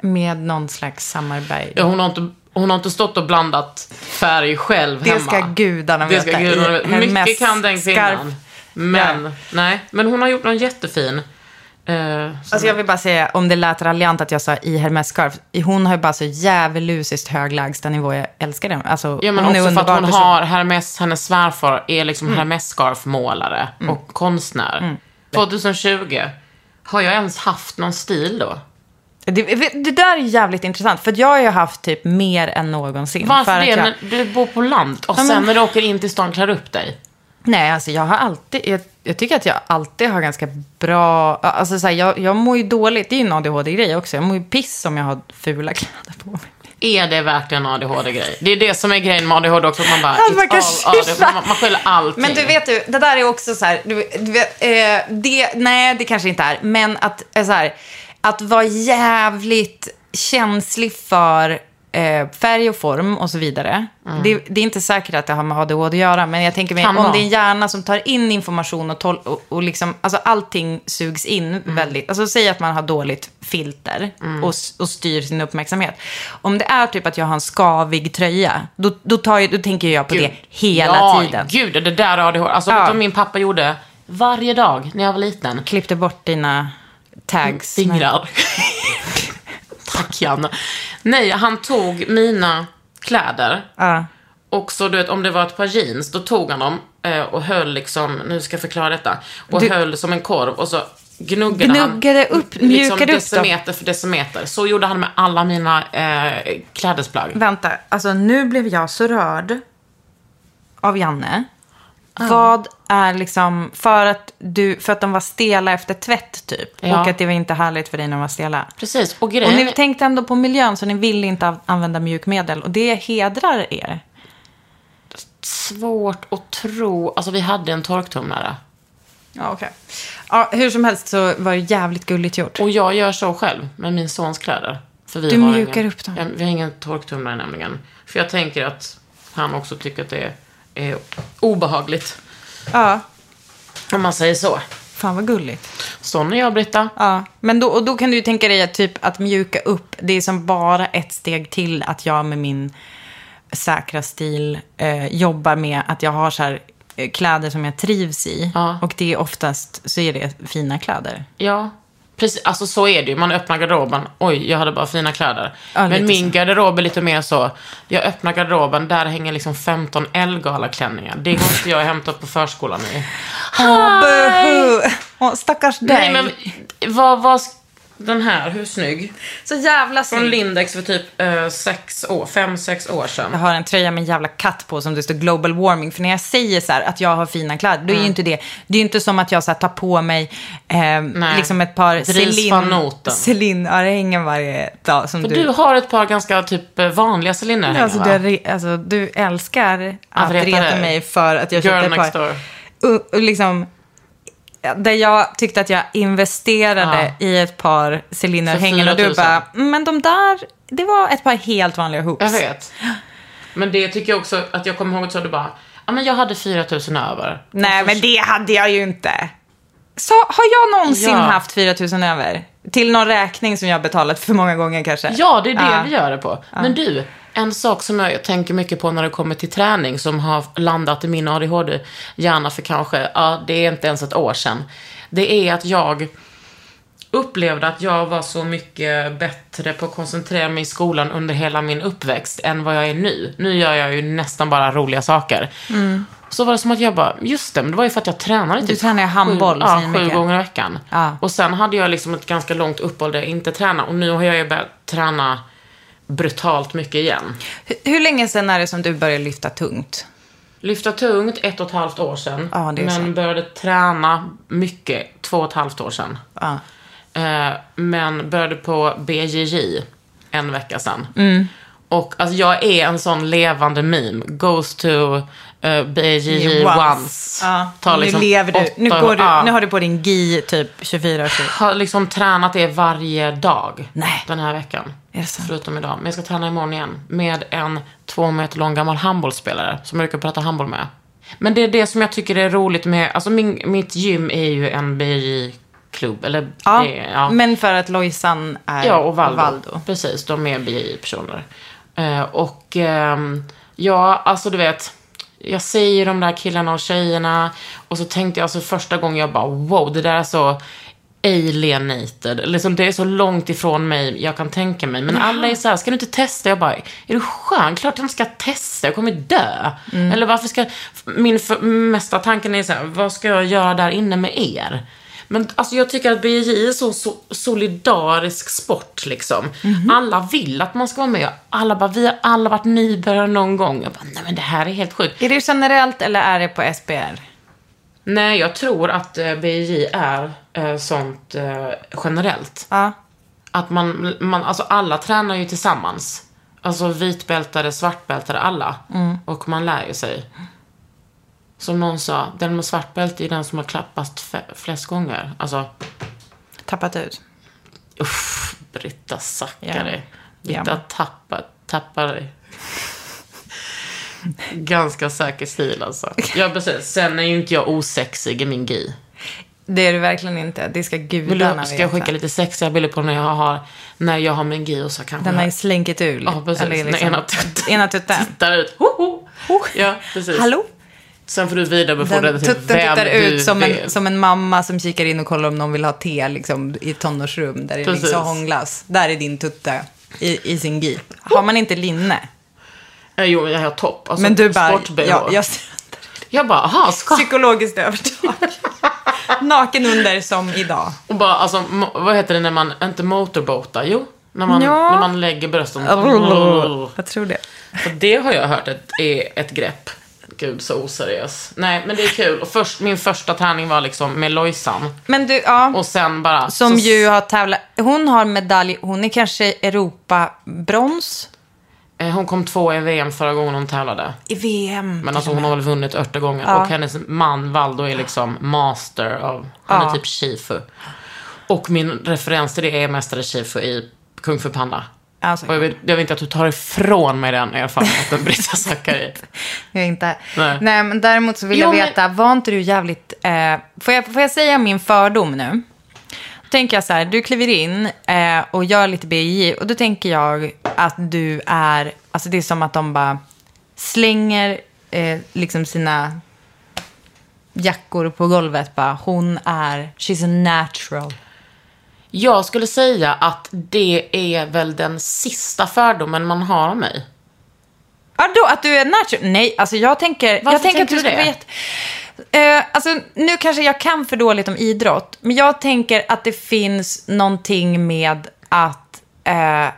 Med någon slags samarbete. Ja, hon, har inte, hon har inte stått och blandat färg själv Det hemma. ska gudarna Det ska veta. gudarna I Mycket kan den kvinnan. Men, Ja. nej. Men hon har gjort någon jättefin. som- Alltså jag vill bara säga, om det lät raljant att jag sa i Hermes scarf. Hon har ju bara så djävulusiskt hög lägstanivå. Jag älskar den. Alltså, Ja, men hon är också för att hon person. Mm. har Hermes, hennes svärfar är liksom Hermes scarf-målare och konstnär. 2020, har jag ens haft någon stil då? Det, det där är jävligt intressant. För jag har ju haft typ mer än någonsin. Varför för det? Att jag, du bor på land och Ja, sen men- när du åker in till stan klär upp dig. Nej, alltså jag har alltid... Jag, jag tycker att jag alltid har ganska bra... Alltså så här, jag, jag mår ju dåligt. Det är ju en ADHD-grej också. Jag mår ju piss om jag har fula kläder på mig. Är det verkligen ADHD-grej? Det är det som är grejen med ADHD också, man bara, man kan all ADHD. Man, man skyller allting. Men du vet du, det där är också så här, du, du vet, eh, det, nej det kanske inte är, men att, eh, så här, att vara jävligt känslig för eh, färg och form och så vidare. Det, det är inte säkert att det har med ADHD att göra, men jag tänker mig om det är en hjärna som tar in information och, tol- och, och liksom, alltså allting sugs in Mm. väldigt, alltså säg att man har dåligt filter och, s- och styr sin uppmärksamhet. Om det är typ att jag har en skavig tröja, då, då, tar då tänker jag på det hela ja, tiden. gud, det där ADHD. Alltså, Ja. vet du vad min pappa gjorde varje dag när jag var liten? Klippte bort dina tags. Fingrar. Tack, Janne. Nej, han tog mina kläder Ja. och så, du vet, om det var ett par jeans, då tog han dem eh, och höll liksom, nu ska jag förklara detta, och Du- höll som en korv och så gnuggade, Gnuggade han. upp, mjukade upp dem. decimeter för decimeter. Så gjorde han med alla mina eh, klädesplagg. Vänta, alltså nu blev jag så rörd av Janne. Vad är liksom, för att, du, för att de var stela efter tvätt typ. Ja. Och att det var inte härligt för dig när de var stela. Precis, och Och grejen ni tänkte ändå på miljön så ni ville inte använda mjukmedel. Och det hedrar er. svårt att tro, alltså vi hade en torktumlare. Ja, okej. Ja, hur som helst så var det jävligt gulligt gjort. Och jag gör så själv med min sons kläder. För vi Du har mjukar ingen, upp dem. Vi har ingen torktumlare nämligen. För jag tänker att han också tycker att det är, är obehagligt. Ja, Om man säger så. fan vad gulligt. Sån är jag, Britta. Ja, men då, och då kan du ju tänka dig att typ att mjuka upp, det är som bara ett steg till att jag med min säkra stil eh, jobbar med att jag har så här eh, kläder som jag trivs i. Ja. Och det är oftast så är det fina kläder. Ja, precis. Alltså så är det ju. Man öppnar garderoben. Oj, jag hade bara fina kläder. Ja, Men min så. garderob är lite mer så. Jag öppnar garderoben, där hänger liksom 15 Elgala-klänningar. Det går inte jag hämta på förskolan i. Åh! Åh, stackars dig. Nej, men vad var den här? Hur snygg? Så jävla Från snygg. Lindex för typ eh, sex år, fem, sex år sedan. Jag har en tröja med en jävla katt på som det står global warming. För när jag säger så här att jag har fina kläder, då är Mm. ju inte det. Det är ju inte som att jag så här tar på mig eh, liksom ett par. Celine-örhängen varje dag. Som För du, du har ett par ganska typ eh, vanliga cylindrar alltså, va? du, alltså, du älskar att, Att reta mig för att jag köpte ett next par. door. Och, och liksom, där jag tyckte att jag investerade i ett par Celine-örhängen. För Och du 4 000. bara, "Mm, men de där, det var ett par helt vanliga hoops. Jag vet. Men det tycker jag också att jag kommer ihåg att du bara, ja men jag hade 4 000 över. Nej, men det hade jag ju inte. Så, har jag någonsin Ja. haft 4 000 över? Till någon räkning som jag betalat för många gånger kanske? Ja, det är det Ja. vi gör det på. Men du, en sak som jag tänker mycket på när det kommer till träning som har landat i min ADHD-hjärna för kanske, ja, det är inte ens ett år sedan. Det är att jag upplevde att jag var så mycket bättre på att koncentrera mig i skolan under hela min uppväxt än vad jag är nu. Nu gör jag ju nästan bara roliga saker. Så var det som att jag bara, just det, men det var ju för att jag tränade Du typ tränar ju handboll sju, ja, sju gånger i veckan. Ja. Och sen hade jag liksom ett ganska långt uppehåll där jag inte tränade. Och nu har jag ju börjat träna brutalt mycket igen. Hur, hur länge sedan är det som du började lyfta tungt? Lyfta tungt ett och ett halvt år sedan. Ja, men så. började träna mycket två och ett halvt år sedan. Ja. Eh, men började på BJJ en vecka sedan. Mm. Och alltså jag är en sån levande meme. Goes to uh, BJJ once. Ja. Tar nu liksom lever du. Nu, går du, ja. nu har du på din GI typ 24 7 har liksom tränat det varje dag Nej. den här veckan. Förutom idag. Men jag ska träna imorgon igen. Med en två meter lång gammal handbollsspelare som jag brukar prata handboll med. Men det är det som jag tycker är roligt med, alltså min, mitt gym är ju en BJ-klubb. Eller Ja, det, ja. men för att Lojsan är Ja, och Valdo. Precis, de är BI-personer. Eh, och ehm, ja, alltså du vet, jag säger de där killarna och tjejerna och så tänkte jag alltså första gången jag bara wow, det där är så alienated. Liksom, det är så långt ifrån mig jag kan tänka mig. Men alla är så här, ska du inte testa? Jag bara, är du skön? Klart jag inte ska testa, jag kommer dö. Eller varför ska... Min för, mesta tanken är så här, vad ska jag göra där inne med er? Men alltså jag tycker att BJJ är så, så solidarisk sport liksom. Alla vill att man ska vara med. Alla bara, vi har alla varit nybörjare någon gång. Jag bara, nej men det här är helt sjukt. Är det generellt eller är det på SBR? Nej, jag tror att eh, är eh, sånt eh, generellt. Ja. Att man, man, alltså alla tränar ju tillsammans. Alltså vitbältade, svartbältade, alla. Och man lär ju sig. Som någon sa, den med svart bälte är den som har klappat flest gånger. Alltså, Tappat ut. uff, Britta Zackari. Ja. Britta Ja. tappat tappar dig. Ganska säker stil alltså. Ja, precis. Sen är ju inte jag osexig i min gi. Det är du verkligen inte. Det ska gudarna du, ska jag skicka veta. lite sexiga bilder på när jag har, när jag har min gi och så kanske Den har ju jag slänkit ur. Ja, precis. Eller När ena tutten- ena tutten. tittar ut. Ho, ho. Ja, precis. Hallå? Sen får du vidarebefordra det till vem tittar du ut som vill. en, som en mamma som kikar in och kollar om någon vill ha te liksom, i ett tonårsrum där det Precis. liksom hånglas. Där är din tutte i, i sin gi. Har man inte linne? Eh, Jo, jag har topp. Alltså, Men du bara, sport-BH. ja, jag, Jag bara, aha, ska... psykologiskt övertag. Naken under som idag. Och bara, alltså, vad heter det när man, inte motorboatar? Jo, när man, Ja. när man lägger brösten. Jag tror det. Och det har jag hört ett, är ett grepp. Gud, så oseriös. Nej, men det är kul. Och först, min första träning var liksom med Lojsan. Men du, ja. Och sen bara... Som så, ju har tävlat. Hon har medalj. Hon är kanske Europa-brons Hon kom två i VM förra gången hon tävlade. i VM. Men alltså hon har väl vunnit 80 gånger. Ja. Och hennes man Valdo är liksom master av, han Ja. är typ shifu. Och min referens till det är mästare shifu i Kung Fu Panda. Alltså, Och jag vill, jag vill inte att du tar ifrån mig den erfarenheten, Britta Zackari. jag inte. Nej. Nej. men däremot så vill Jo, jag men- veta, var inte du jävligt... Eh, får, jag, får jag säga min fördom nu? Tänker jag så här, du kliver in eh, och gör lite BJ och då tänker jag att du är, alltså det är som att de bara slänger eh, liksom sina jackor på golvet bara, hon är, she's a natural. Jag skulle säga att det är väl den sista fördomen man har om mig. Ja, då att du är natural? Nej, alltså jag tänker... Varför jag tänker att tänker du du ska det? veta... Eh, alltså, nu kanske jag kan för dåligt om idrott, men jag tänker att det finns någonting med att... Eh,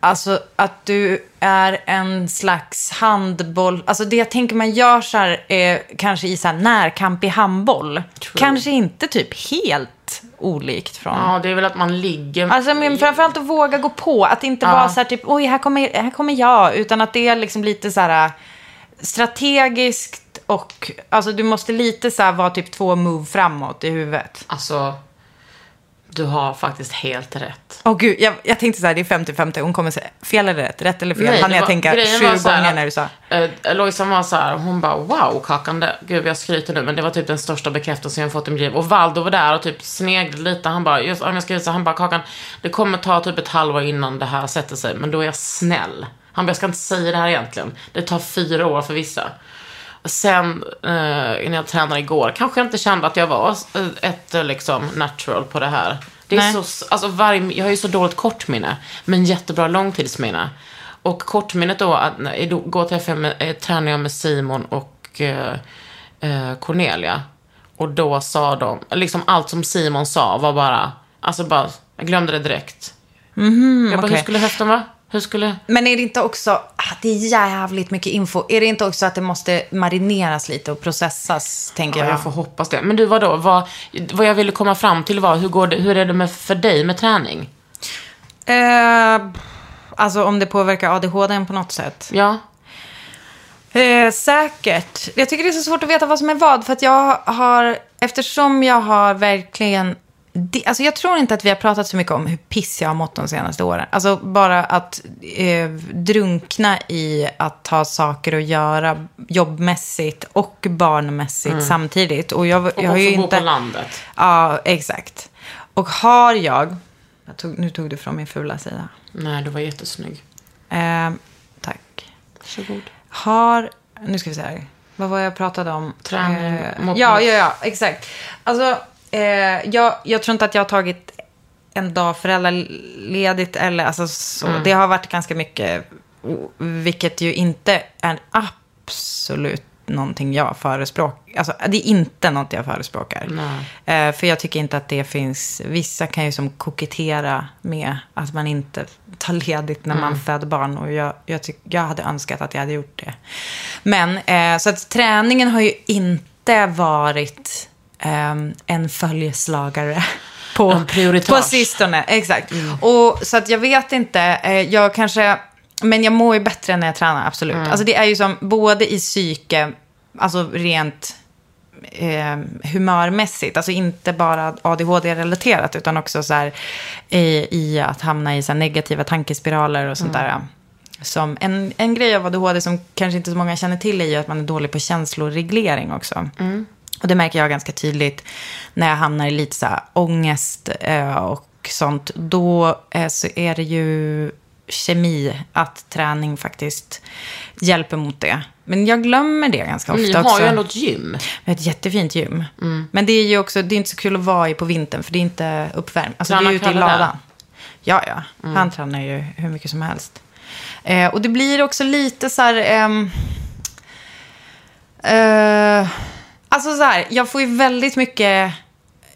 alltså att du är en slags handboll... Alltså det jag tänker man gör så här, eh, kanske i så här närkamp i handboll. Kanske inte typ helt olikt från... Ja, det är väl att man ligger... Alltså men framförallt att våga gå på. Att inte vara så här typ, oj här kommer, här kommer jag. Utan att det är liksom lite så här äh, strategiskt och alltså du måste lite så vara typ två move framåt i huvudet. Alltså, du har faktiskt helt rätt. Åh gud, jag, jag tänkte så här, det är 50-50. Hon kommer säga fel eller rätt, rätt eller fel. Nej, Han det jag var- tänka sju gånger att, när du sa. Eh, Lojsan var så här, hon bara wow Kakan, gud jag skryter nu men det var typ den största bekräftelsen jag fått i mitt liv. Och Valdo var där och typ sneglade lite. Han bara, just om jag ska visa, han bara Kakan, det kommer ta typ ett halvår innan det här sätter sig. Men då är jag snäll. Han bara, jag ska inte säga det här egentligen. Det tar fyra år för vissa. Sen, eh, när jag tränade igår, kanske jag inte kände att jag var eh, ett eh, liksom natural på det här. Det är Nej. så, alltså varje, jag har ju så dåligt kortminne, men jättebra långtidsminne. Och kortminnet då, att igår träffade jag med, eh, tränade jag med Simon och eh, Cornelia. Och då sa de, liksom allt som Simon sa var bara, alltså bara, jag glömde det direkt. jag bara, okej. hur skulle höften vara? Hur skulle... Men är det inte också, ah, det är jävligt mycket info. Är det inte också att det måste marineras lite och processas, tänker Ja, jag? jag får hoppas det. Men du, vadå? Vad, vad jag ville komma fram till var, hur, går det, hur är det med, för dig med träning? Eh, alltså om det påverkar ADHD på något sätt. Ja. Eh, säkert. Jag tycker det är så svårt att veta vad som är vad. För att jag har, eftersom jag har verkligen... det- Alltså jag tror inte att vi har pratat så mycket om hur piss jag har mått de senaste åren. Alltså bara att eh, drunkna i att ha saker att göra jobbmässigt och barnmässigt samtidigt. Och jag, Och jag har ju bo inte... på landet. Ja, exakt. Och har jag... jag tog, nu tog du från min fula sida. Nej, du var jättesnygg. Eh, tack. Varsågod. Har, nu ska vi se här. Vad var jag pratade om? Träning, Eh, ja, ja, ja, exakt. Alltså, eh, jag, jag tror inte att jag har tagit en dag föräldraledigt eller alltså så. Mm. Det har varit ganska mycket, vilket ju inte är absolut någonting jag förespråkar. Alltså, det är inte något jag förespråkar. Eh, för jag tycker inte att det finns, vissa kan ju som kokettera med att man inte tar ledigt när man föder barn. Och jag, jag, tyck, jag hade önskat att jag hade gjort det. Men, eh, så att träningen har ju inte varit en följeslagare. På, på sistone, exakt. Och, så att jag vet inte, eh, jag kanske, men jag mår ju bättre när jag tränar, absolut. Alltså det är ju som, både i psyke, alltså rent eh, humörmässigt, alltså inte bara ADHD-relaterat, utan också så här, i, i att hamna i så negativa tankespiraler och sånt där. som en, en grej av ADHD som kanske inte så många känner till är ju att man är dålig på känsloreglering också. Och det märker jag ganska tydligt när jag hamnar i lite så här ångest eh, och sånt. Då eh, så är det ju kemi att träning faktiskt hjälper mot det. Men jag glömmer det ganska ofta Ni också. har ju ändå ett gym. Ett jättefint gym. Mm. Men det är ju också, det är inte så kul att vara i på vintern för det är inte uppvärmt. Alltså Tränar det är ute i ladan. Ja, ja. Mm. Han tränar ju hur mycket som helst. Eh, och det blir också lite så här... ehm, eh, alltså så här, jag får ju väldigt mycket...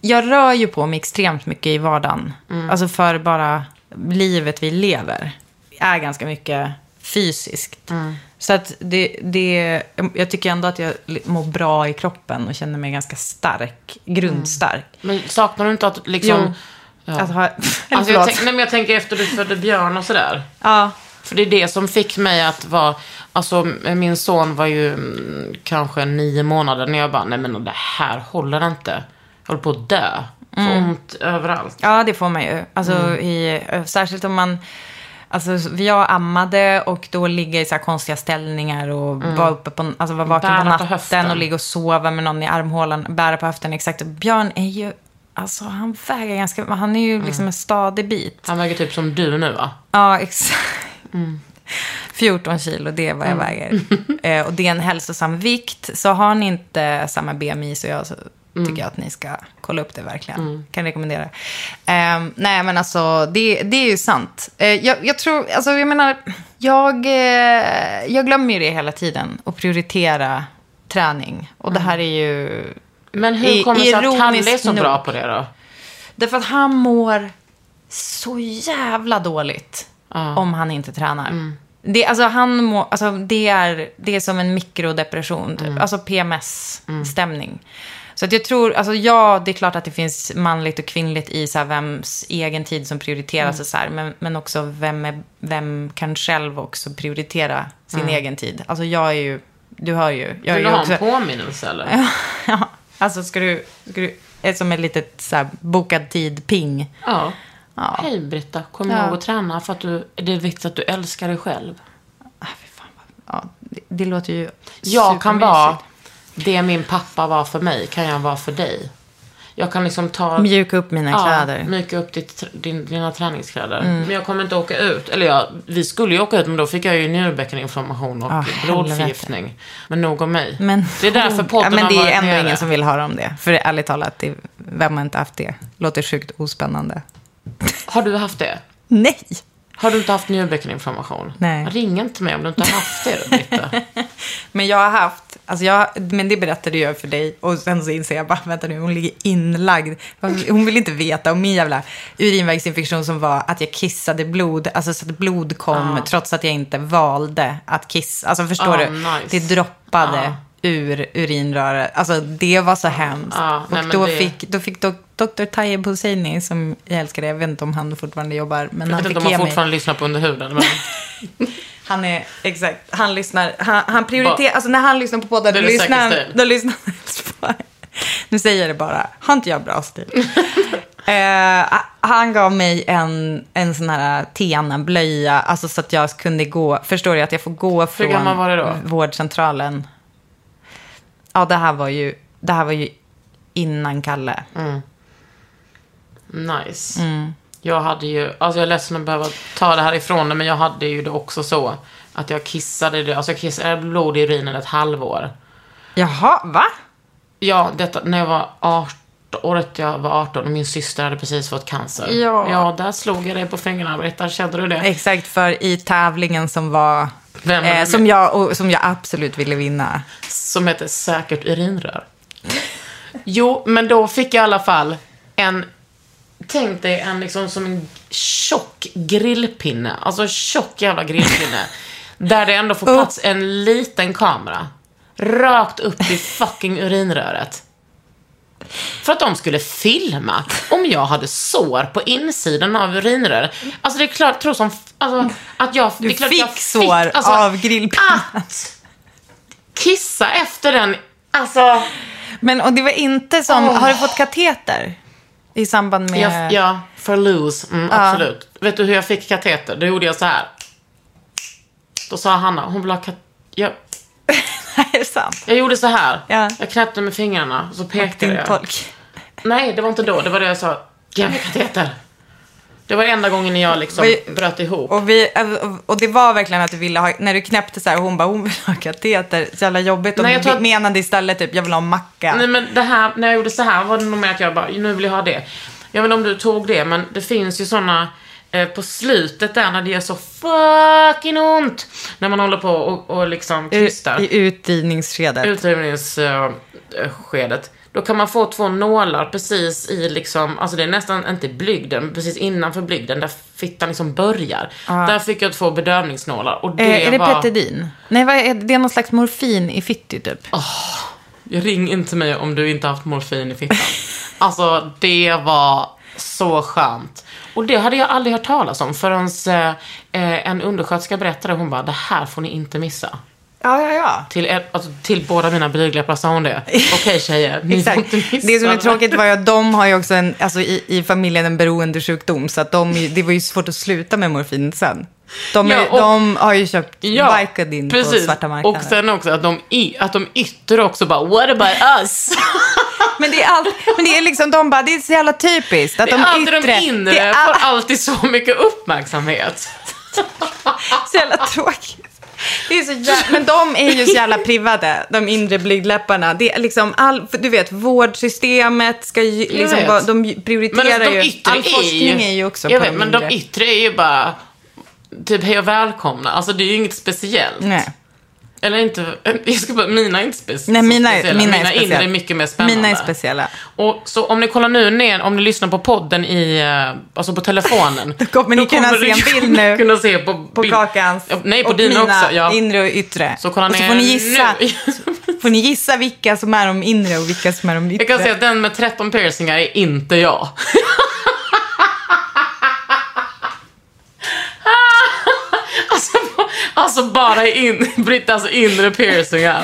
Jag rör ju på mig extremt mycket i vardagen. Mm. Alltså för bara livet vi lever är ganska mycket fysiskt. Mm. Så att det, det, jag tycker ändå att jag mår bra i kroppen och känner mig ganska stark, grundstark. Men saknar du inte att liksom... Jo. Ja. Att ha, Alltså jag, tänk, nej, men jag tänker efter du födde Björn och sådär. ja. För det är det som fick mig att vara... Alltså min son var ju mm, kanske nio månader när jag bara, nej men det här håller inte. Jag håller på att dö. Får Mm. ont överallt. ja, det får man ju. Alltså, i, särskilt om man... Alltså, jag ammade och då ligga i så konstiga ställningar och vara uppe på, alltså vara vaken Bära på på natten höften. och ligga och sova med någon i armhålan, bära på höften, exakt. Björn är ju, alltså han väger ganska, han är ju liksom en stadig bit. Han väger typ som du nu va? Ja, exakt. 14 kilo, det är vad jag väger. Eh, och det är en hälsosam vikt. Så har ni inte samma BMI så jag så tycker jag att ni ska kolla upp det verkligen. Kan rekommendera. Eh, nej, men alltså det, det är ju sant. Eh, jag, jag tror, alltså jag menar, jag, eh, jag glömmer ju det hela tiden. Att prioritera träning. Och det här är ju... Men hur kommer det sig att Kalle är så bra nog. på det då? Därför att han mår så jävla dåligt Ja. om han inte tränar. Det, alltså han må, alltså det, är, det är som en mikrodepression, typ. alltså PMS-stämning. Så att jag tror, alltså ja, det är klart att det finns manligt och kvinnligt i så här, vems egen tid som prioriteras och så här, men, men också vem, är, vem kan själv också prioritera sin egen tid. Alltså jag är ju, du hör ju. Jag Vill du ha också, en påminnelse eller? ja, alltså ska du, ska du, som ett litet så här, bokad tid-ping. Ja. Ja. Hej Britta, kom Ja. ihåg att träna för att du, det är viktigt att du älskar dig själv. Ah, fan, ja, det, det låter ju Jag kan vara det min pappa var för mig, kan jag vara för dig. Jag kan liksom ta... Mjuka upp mina kläder. Mm. Ja, mjuka upp ditt, din, dina träningskläder. Men jag kommer inte åka ut. Eller ja, vi skulle ju åka ut, men då fick jag ju njurbäckeninflammation och Ah, blodförgiftning. Men nog om mig. Men, det är därför podden ja, men det är ändå nere. ingen som vill höra om det. För ärligt talat, det, vem har inte haft det? Låter sjukt ospännande. Har du haft det? Nej! Har du inte haft njurbäckeninflammation? Nej. Ring inte mig om du inte har haft det Britta. Men jag har haft, alltså jag, men det berättade jag för dig. Och sen så inser jag bara, vänta nu, hon ligger inlagd. Hon vill inte veta om min jävla urinvägsinfektion som var att jag kissade blod. Alltså så att blod kom, trots att jag inte valde att kissa. Alltså förstår Ah, du? nice. Det droppade. Ah. Ur urinröret. Alltså det var så hemskt. Ah, nej, och då, det- fick, då fick dok- Dr. Tayyip Hosseini, som jag älskar, jag vet inte om han fortfarande jobbar, men Jag han vet fick inte om ge man mig. fortfarande lyssnar på under huden. Men... Han är, exakt, han lyssnar, han, han prioriterar, alltså när han lyssnar på poddar, då lyssnar, han, då lyssnar han nu säger jag det bara, har inte jag bra stil? eh, han gav mig en, en sån här Tena-blöja, alltså så att jag kunde gå, förstår du, att jag får gå från vårdcentralen. Ja, det här var ju, det här var ju innan Kalle. Nice. Mm. Jag hade ju, alltså jag är ledsen att behöva ta det här ifrån dig, men jag hade ju det också så. Att jag kissade, alltså jag kissade blod i urinen ett halvår. Jaha, va? Ja, detta när jag var 18, året jag var 18 och min syster hade precis fått cancer. Ja. Ja, där slog jag dig på fingrarna, Britta. Kände du det? Exakt, för i tävlingen som var, Vem eh, det som, jag, och, som jag absolut ville vinna. Som heter Säkert urinrör. Jo, men då fick jag i alla fall en, tänk dig en liksom som en tjock grillpinne. Alltså tjock jävla grillpinne. där det ändå får plats en liten kamera. Rakt upp i fucking urinröret. För att de skulle filma om jag hade sår på insidan av urinröret. Alltså det är klart, tror som, alltså, att jag... Du det är klart att jag fick sår alltså, av grillpinnen. Att kissa efter den, alltså... Men och det var inte som, Åh. har du fått kateter? I samband med... Jag, ja, för loose. Mm, Absolut. Vet du hur jag fick kateter? Då gjorde jag så här. Då sa Hanna, hon vill ha kat... Jag, är det sant? jag gjorde så här. Ja. Jag knäppte med fingrarna och så pekade Din jag. tolk. Nej, det var inte då. Det var det jag sa. Ge mig kateter. Det var enda gången jag liksom Oj. bröt ihop. Och, vi, och det var verkligen att du ville ha, när du knäppte så här, hon bara, hon vill ha kateter. Så jävla jobbigt. Och Nej, jag att- menade istället typ, jag vill ha macka. Nej men det här, när jag gjorde så här var det nog mer att jag bara, nu vill jag ha det. Jag vet inte om du tog det, men det finns ju såna eh, på slutet där när det gör så fucking ont. När man håller på och, och liksom krystar. I utdrivningsskedet. Utdrivningsskedet. Då kan man få två nålar precis i liksom, alltså det är nästan inte blygden, precis innanför blygden där fittan liksom börjar. Där fick jag två bedövningsnålar och det Eh, är det var... Petedin? Nej, vad är det? det är någon slags morfin i fitti typ. Ring inte mig om du inte haft morfin i fittan. alltså, det var så skönt. Och det hade jag aldrig hört talas om förrän eh, eh, en undersköterska berättade. Hon bara, det här får ni inte missa. Ja, ja, ja. Till, alltså, till båda mina blygdläppar sa hon det. Okej tjejer, ni får inte missa Det som är tråkigt var ju att de har ju också en, alltså i, i familjen en beroendesjukdom. Så att de, det var ju svårt att sluta med morfin sen. De, är, Ja, och- de har ju köpt Ja, Vicodin på svarta marknaden. Och sen också att de, i, att de yttre också bara, what about us? Men det är allt, men det är liksom, de bara, det är så jävla typiskt. Att Det är de alltid yttre, de inre är får all, alltid så mycket uppmärksamhet. så jävla tråkigt. Det är så jävla, men de är ju så jävla privade, de inre blygdläpparna. Det är liksom all, för du vet, vårdsystemet ska ju, liksom, vara- de Men prioriterar alltså, de ju, all är forskning ju, är ju också jag på vet, de men de yttre är ju bara typ hej och välkomna. Alltså det är ju inget speciellt. Nej. Eller inte, jag ska bara, mina är inte speci- Nej, mina speciella. mina är mina inre är mycket mer spännande. Mina är speciella. Och så om ni kollar nu ner, om ni lyssnar på podden i, eh, alltså på telefonen. Då kommer ni kunna se en bild nu kunna se på, På bild- kakans Nej, på och dina mina också. Ja. inre och yttre. Så kollar och så får ni gissa, får ni gissa vilka som är de inre och vilka som är de yttre. Jag kan säga att den med 13 piercingar är inte jag. alltså, alltså bara in, Brittas inre piercingar.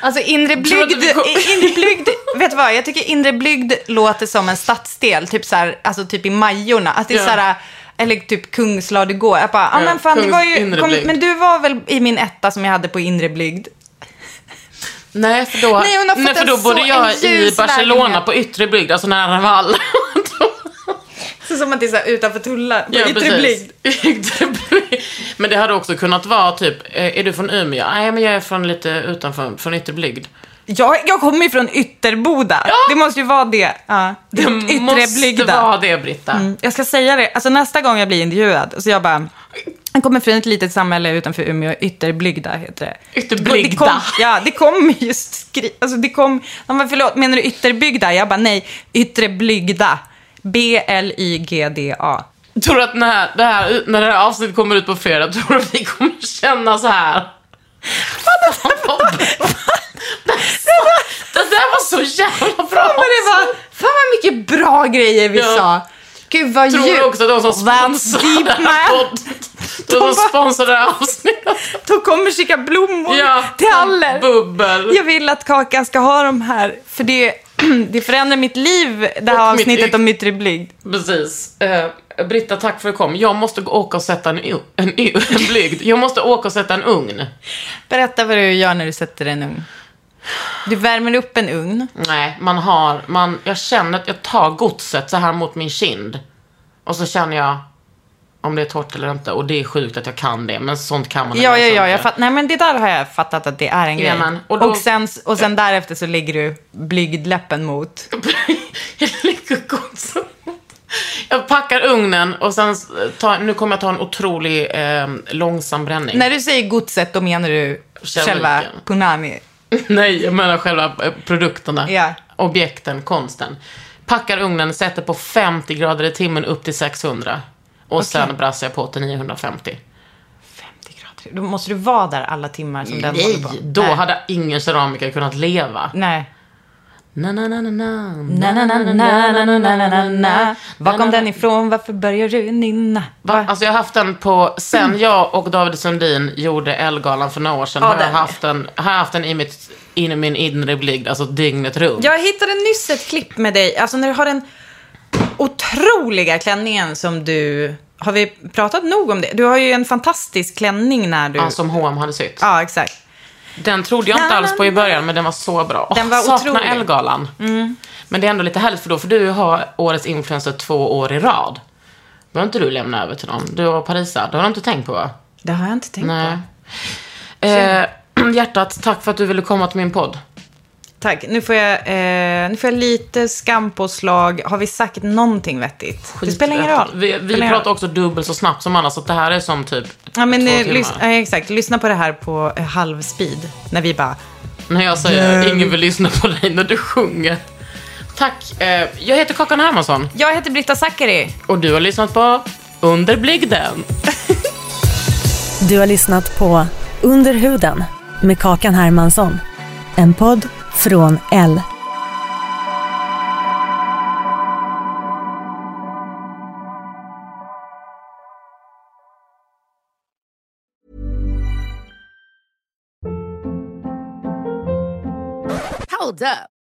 Alltså inre blygd, inre blygd, vet du vad? Jag tycker inre blygd låter som en stadsdel, typ så här, alltså typ i Majorna. Att det är Ja. så här, eller typ Kungslad-gå. Jag bara, Ja, men fan det Kungs var ju, kom, men du var väl i min etta som jag hade på inre blygd? Nej, för då, Nej, nej, för då bodde jag i Barcelona lägenhet. på yttre blygd, alltså nära Vall. Så som att det är så här utanför tullar, på Ja, yttre blygd. Yttre. Men det hade också kunnat vara typ, eh, är du från Umeå? Nej, men jag är från lite utanför, från yttre blygd. Jag, jag kommer ju från Ytterboda. Ja. Det måste ju vara det. Ja. Det Yttre måste blygda. vara det, Britta. Mm, Jag ska säga det, alltså nästa gång jag blir intervjuad, så jag bara, jag kommer från ett litet samhälle utanför Umeå, Ytterblygda heter det. Ytterblygda. Det kom, ja, det kom just skri... Alltså det kom... Bara, förlåt, menar du Ytterbygda? Jag bara, nej, Ytterblygda. B-L-Y-G-D-A. Tror du att när det, här, när det här avsnittet kommer ut på fredag, tror du att vi kommer känna så här? Det där var så jävla bra. Fan vad det var, fan vad mycket bra grejer vi Ja. sa. Gud vad Tror djupt. du också att de som sponsrar deep, det här man. podden, de som bara- sponsrar det här avsnittet. De kommer skicka blommor Ja, till alla. Bubbel. Jag vill att Kakan ska ha de här, för det, det förändrar mitt liv, det här Och mitt avsnittet yt- om yttre blygd. Precis. Eh, Britta, tack för att du kom. Jag måste åka och sätta en, en, en blygd. Jag måste åka och sätta en ugn. Berätta vad du gör när du sätter en ugn. Du värmer upp en ugn. Nej, man har, man, jag känner att jag tar godset så här mot min kind. Och så känner jag om det är torrt eller inte. Och det är sjukt att jag kan det, men sånt kan man. Ja, ja, ja. Jag fatt, nej, men det där har jag fattat att det är en grej. Jajamän, och Och, då- sen, och sen därefter så lägger du blygdläppen mot. jag lägger godset. Jag packar ugnen och sen tar, nu kommer jag ta en otrolig eh, långsam bränning. När du säger godset, då menar du Keramiken. själva punani. Nej, jag menar själva eh, produkterna. Ja. Objekten, konsten. Packar ugnen, sätter på 50 grader i timmen upp till 600. Och okay. sen brassar jag på till 950. 50 grader. Då måste du vara där alla timmar som Nej, den håller på. Då Nej, då hade ingen keramiker kunnat leva. Nej. Var kom den ifrån? Varför börjar du nynna? Va? Alltså jag har haft den på, sen jag och David Sundin gjorde Elgalan för några år sedan, ja, har jag haft den, har haft den i, mitt, in, min inre blygd, alltså dygnet runt. Jag hittade nyss ett klipp med dig, alltså när du har den otroliga klänningen som du har vi pratat nog om det? Du har ju en fantastisk klänning när du... Ja, som H&M hade sytt. Ja, exakt. Den trodde jag inte alls på i början, men den var så bra. Den var Saknar otrolig. Mm. Ellegalan. Men det är ändå lite härligt, för då får du ha årets influencer två år i rad. Behöver inte du lämna över till någon. Du och Parisa, det har du inte tänkt på va? Det har jag inte tänkt Nej. på. Eh, hjärtat, tack för att du ville komma till min podd. Tack. Nu får, jag, eh, nu får jag lite skampåslag. Har vi sagt någonting vettigt? det spelar ingen roll. Vi, vi pratar roll. också dubbelt så snabbt som annars, så att det här är som typ Ja, men två eh, timmar. lys- ja, exakt. Lyssna på det här på eh, halv speed. När vi bara... När jag säger ingen vill lyssna på dig när du sjunger. Tack. Eh, jag heter Kakan Hermansson Jag heter Britta Zackari. och du har lyssnat på Under blygden. Du har lyssnat på Under huden med Kakan Hermansson. En podd från L. Hold up.